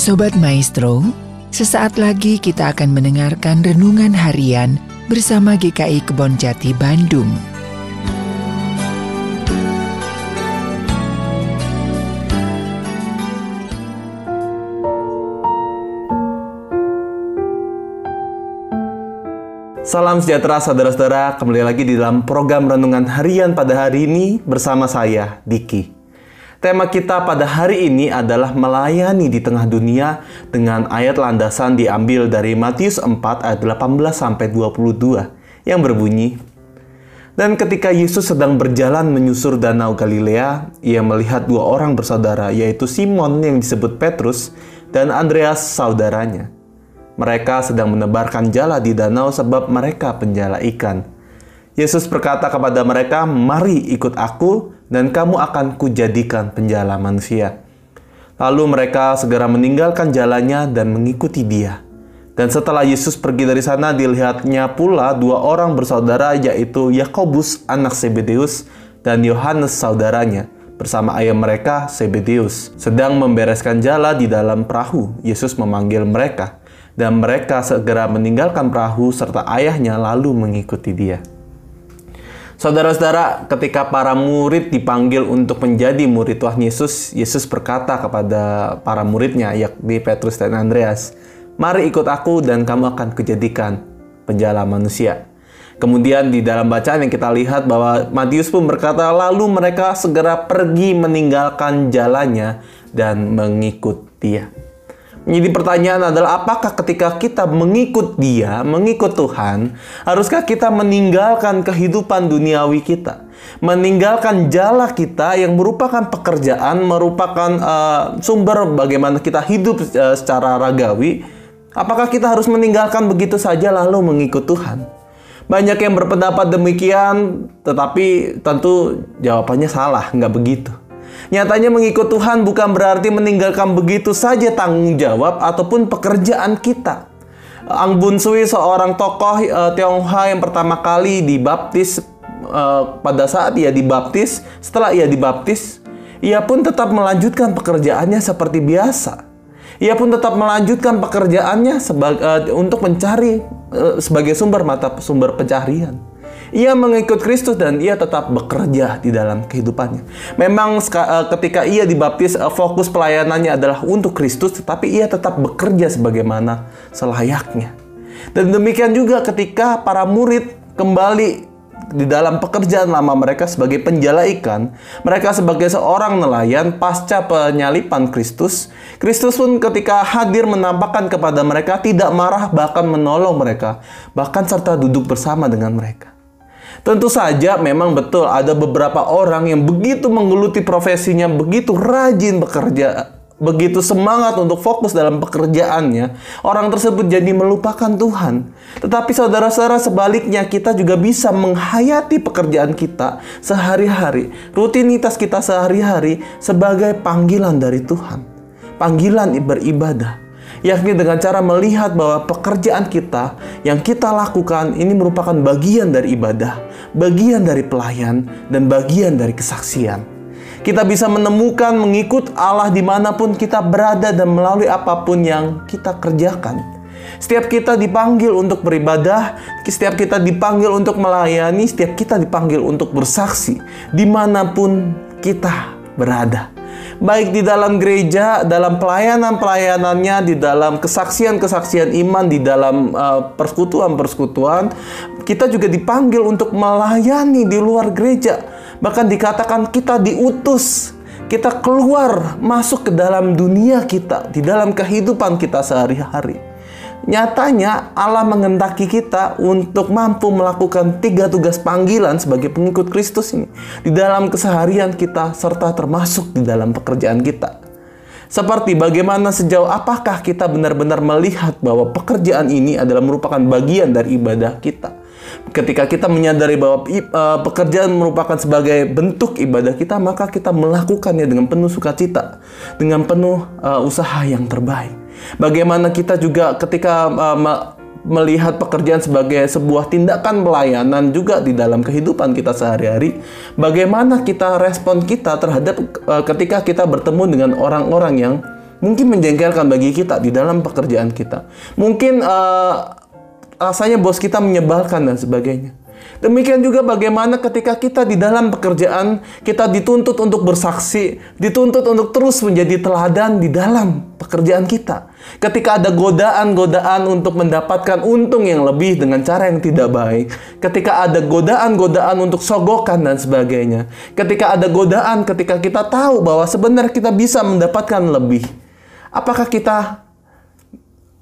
Sobat Maestro, sesaat lagi kita akan mendengarkan renungan harian bersama GKI Kebon Jati Bandung. Salam sejahtera saudara-saudara, kembali lagi di dalam program Renungan Harian pada hari ini bersama saya, Diki. Tema kita pada hari ini adalah melayani di tengah dunia dengan ayat landasan diambil dari Matius 4 ayat 18 sampai 22 yang berbunyi Dan ketika Yesus sedang berjalan menyusur danau Galilea, ia melihat dua orang bersaudara yaitu Simon yang disebut Petrus dan Andreas saudaranya. Mereka sedang menebarkan jala di danau sebab mereka penjala ikan. Yesus berkata kepada mereka, "Mari ikut aku, dan kamu akan kujadikan penjala manusia." Lalu mereka segera meninggalkan jalannya dan mengikuti Dia. Dan setelah Yesus pergi dari sana, dilihatnya pula dua orang bersaudara, yaitu Yakobus, anak Zebedeus, dan Yohanes, saudaranya, bersama ayah mereka, Zebedeus, sedang membereskan jala di dalam perahu. Yesus memanggil mereka dan mereka segera meninggalkan perahu serta ayahnya lalu mengikuti dia. Saudara-saudara, ketika para murid dipanggil untuk menjadi murid Tuhan Yesus, Yesus berkata kepada para muridnya, yakni Petrus dan Andreas, Mari ikut aku dan kamu akan kujadikan penjala manusia. Kemudian di dalam bacaan yang kita lihat bahwa Matius pun berkata, lalu mereka segera pergi meninggalkan jalannya dan mengikut dia. Jadi pertanyaan adalah apakah ketika kita mengikut dia, mengikut Tuhan, haruskah kita meninggalkan kehidupan duniawi kita? Meninggalkan jala kita yang merupakan pekerjaan, merupakan uh, sumber bagaimana kita hidup uh, secara ragawi. Apakah kita harus meninggalkan begitu saja lalu mengikut Tuhan? Banyak yang berpendapat demikian, tetapi tentu jawabannya salah, nggak begitu. Nyatanya mengikut Tuhan bukan berarti meninggalkan begitu saja tanggung jawab ataupun pekerjaan kita. Ang Bun Sui seorang tokoh uh, Tionghoa yang pertama kali dibaptis uh, pada saat ia dibaptis, setelah ia dibaptis, ia pun tetap melanjutkan pekerjaannya seperti biasa. Ia pun tetap melanjutkan pekerjaannya sebagai, uh, untuk mencari uh, sebagai sumber mata sumber pencarian. Ia mengikut Kristus dan ia tetap bekerja di dalam kehidupannya. Memang eh, ketika ia dibaptis, eh, fokus pelayanannya adalah untuk Kristus, tetapi ia tetap bekerja sebagaimana selayaknya. Dan demikian juga ketika para murid kembali di dalam pekerjaan lama mereka sebagai penjala ikan, mereka sebagai seorang nelayan pasca penyalipan Kristus, Kristus pun ketika hadir menampakkan kepada mereka tidak marah bahkan menolong mereka, bahkan serta duduk bersama dengan mereka. Tentu saja memang betul ada beberapa orang yang begitu menggeluti profesinya, begitu rajin bekerja, begitu semangat untuk fokus dalam pekerjaannya, orang tersebut jadi melupakan Tuhan. Tetapi saudara-saudara sebaliknya kita juga bisa menghayati pekerjaan kita sehari-hari, rutinitas kita sehari-hari sebagai panggilan dari Tuhan. Panggilan beribadah yakni dengan cara melihat bahwa pekerjaan kita yang kita lakukan ini merupakan bagian dari ibadah, bagian dari pelayan, dan bagian dari kesaksian. Kita bisa menemukan mengikut Allah di mana pun kita berada dan melalui apa pun yang kita kerjakan. Setiap kita dipanggil untuk beribadah, setiap kita dipanggil untuk melayani, setiap kita dipanggil untuk bersaksi di mana pun kita berada baik di dalam gereja, dalam pelayanan-pelayanannya, di dalam kesaksian-kesaksian iman, di dalam uh, persekutuan-persekutuan, kita juga dipanggil untuk melayani di luar gereja. Bahkan dikatakan kita diutus, kita keluar masuk ke dalam dunia kita, di dalam kehidupan kita sehari-hari. Nyatanya Allah mengendaki kita untuk mampu melakukan tiga tugas panggilan sebagai pengikut Kristus ini di dalam keseharian kita serta termasuk di dalam pekerjaan kita. Seperti bagaimana sejauh apakah kita benar-benar melihat bahwa pekerjaan ini adalah merupakan bagian dari ibadah kita. Ketika kita menyadari bahwa uh, pekerjaan merupakan sebagai bentuk ibadah kita, maka kita melakukannya dengan penuh sukacita, dengan penuh uh, usaha yang terbaik. Bagaimana kita juga ketika uh, melihat pekerjaan sebagai sebuah tindakan pelayanan juga di dalam kehidupan kita sehari-hari, bagaimana kita respon kita terhadap uh, ketika kita bertemu dengan orang-orang yang mungkin menjengkelkan bagi kita di dalam pekerjaan kita. Mungkin uh, rasanya bos kita menyebalkan dan sebagainya. Demikian juga bagaimana ketika kita di dalam pekerjaan, kita dituntut untuk bersaksi, dituntut untuk terus menjadi teladan di dalam pekerjaan kita. Ketika ada godaan-godaan untuk mendapatkan untung yang lebih dengan cara yang tidak baik, ketika ada godaan-godaan untuk sogokan dan sebagainya, ketika ada godaan ketika kita tahu bahwa sebenarnya kita bisa mendapatkan lebih, apakah kita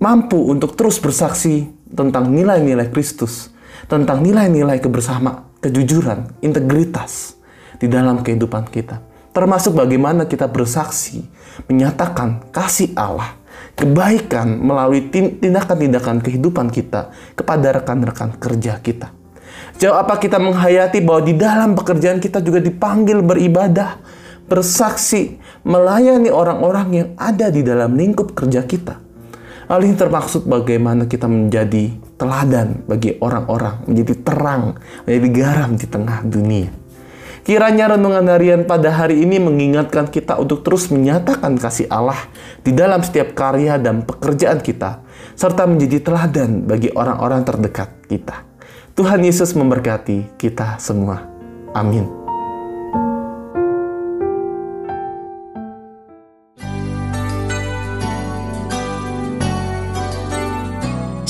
mampu untuk terus bersaksi tentang nilai-nilai Kristus? Tentang nilai-nilai kebersama, kejujuran, integritas di dalam kehidupan kita. Termasuk bagaimana kita bersaksi, menyatakan kasih Allah, kebaikan melalui tindakan-tindakan kehidupan kita kepada rekan-rekan kerja kita. Jauh apa kita menghayati bahwa di dalam pekerjaan kita juga dipanggil beribadah, bersaksi, melayani orang-orang yang ada di dalam lingkup kerja kita. Hal ini termaksud bagaimana kita menjadi teladan bagi orang-orang, menjadi terang, menjadi garam di tengah dunia. Kiranya renungan harian pada hari ini mengingatkan kita untuk terus menyatakan kasih Allah di dalam setiap karya dan pekerjaan kita, serta menjadi teladan bagi orang-orang terdekat kita. Tuhan Yesus memberkati kita semua. Amin.